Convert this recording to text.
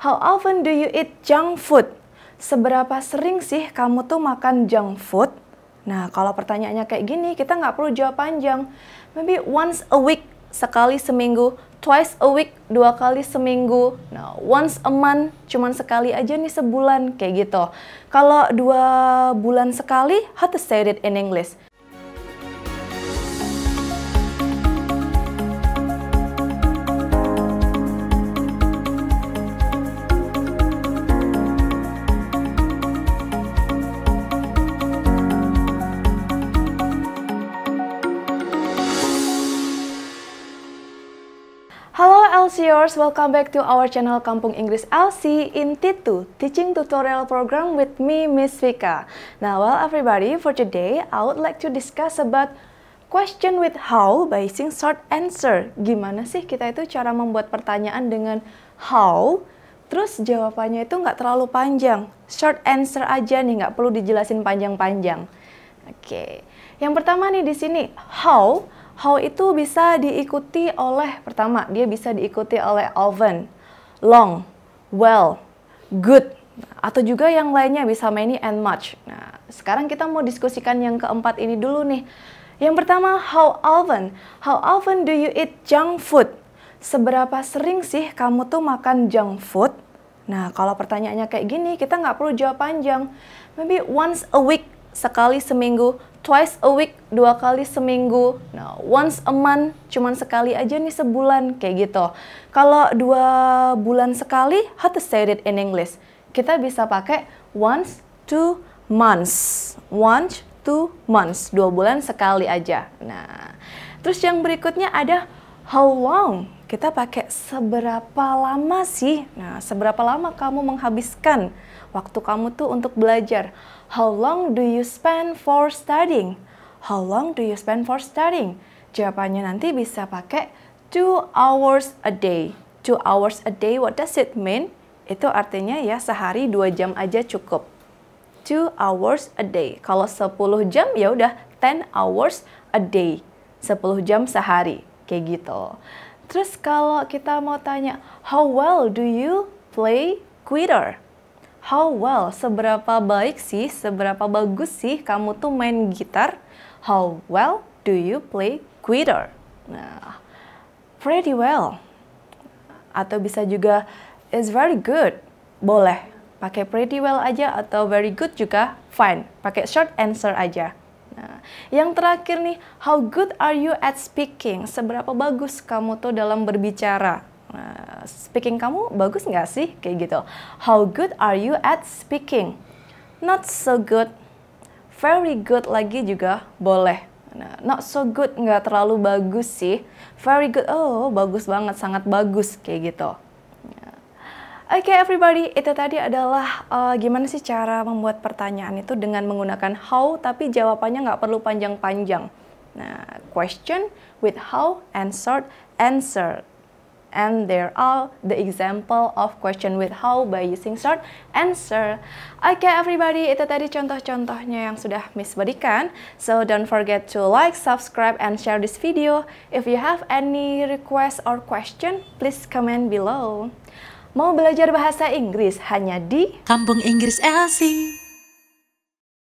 How often do you eat junk food? Seberapa sering sih kamu tuh makan junk food? Nah, kalau pertanyaannya kayak gini, kita nggak perlu jawab panjang. Maybe once a week, sekali seminggu, twice a week, dua kali seminggu. Nah, once a month, cuman sekali aja nih sebulan, kayak gitu. Kalau dua bulan sekali, how to say it in English? LCers, welcome back to our channel Kampung Inggris LC in T2 Teaching Tutorial Program with me, Miss Vika. Now, well everybody, for today I would like to discuss about question with how by using short answer. Gimana sih kita itu cara membuat pertanyaan dengan how, terus jawabannya itu nggak terlalu panjang. Short answer aja nih, nggak perlu dijelasin panjang-panjang. Oke, okay. yang pertama nih di sini, how How itu bisa diikuti oleh, pertama, dia bisa diikuti oleh often, long, well, good, atau juga yang lainnya bisa many and much. Nah, sekarang kita mau diskusikan yang keempat ini dulu nih. Yang pertama, how often? How often do you eat junk food? Seberapa sering sih kamu tuh makan junk food? Nah, kalau pertanyaannya kayak gini, kita nggak perlu jawab panjang. Maybe once a week, sekali seminggu, twice a week, dua kali seminggu. Nah, once a month, cuman sekali aja nih sebulan, kayak gitu. Kalau dua bulan sekali, how to say it in English? Kita bisa pakai once, two months. Once, two months. Dua bulan sekali aja. Nah, terus yang berikutnya ada how long? Kita pakai seberapa lama sih? Nah, seberapa lama kamu menghabiskan waktu kamu tuh untuk belajar? How long do you spend for studying? How long do you spend for studying? Jawabannya nanti bisa pakai two hours a day. Two hours a day, what does it mean? Itu artinya ya sehari dua jam aja cukup. Two hours a day. Kalau 10 jam ya udah 10 hours a day. 10 jam sehari. Kayak gitu. Terus kalau kita mau tanya, how well do you play quitter? How well, seberapa baik sih, seberapa bagus sih kamu tuh main gitar? How well do you play guitar? Nah, pretty well. Atau bisa juga is very good. Boleh. Pakai pretty well aja atau very good juga fine. Pakai short answer aja. Nah, yang terakhir nih, how good are you at speaking? Seberapa bagus kamu tuh dalam berbicara? Nah, speaking kamu bagus nggak sih? Kayak gitu. How good are you at speaking? Not so good. Very good lagi juga boleh. Nah, not so good nggak terlalu bagus sih. Very good, oh bagus banget, sangat bagus kayak gitu. Nah. Oke okay, everybody, itu tadi adalah uh, gimana sih cara membuat pertanyaan itu dengan menggunakan how, tapi jawabannya nggak perlu panjang-panjang. Nah, question with how and short answer and there are the example of question with how by using short answer. Oke okay, everybody, itu tadi contoh-contohnya yang sudah Miss berikan. So don't forget to like, subscribe, and share this video. If you have any request or question, please comment below. Mau belajar bahasa Inggris hanya di Kampung Inggris Elsie.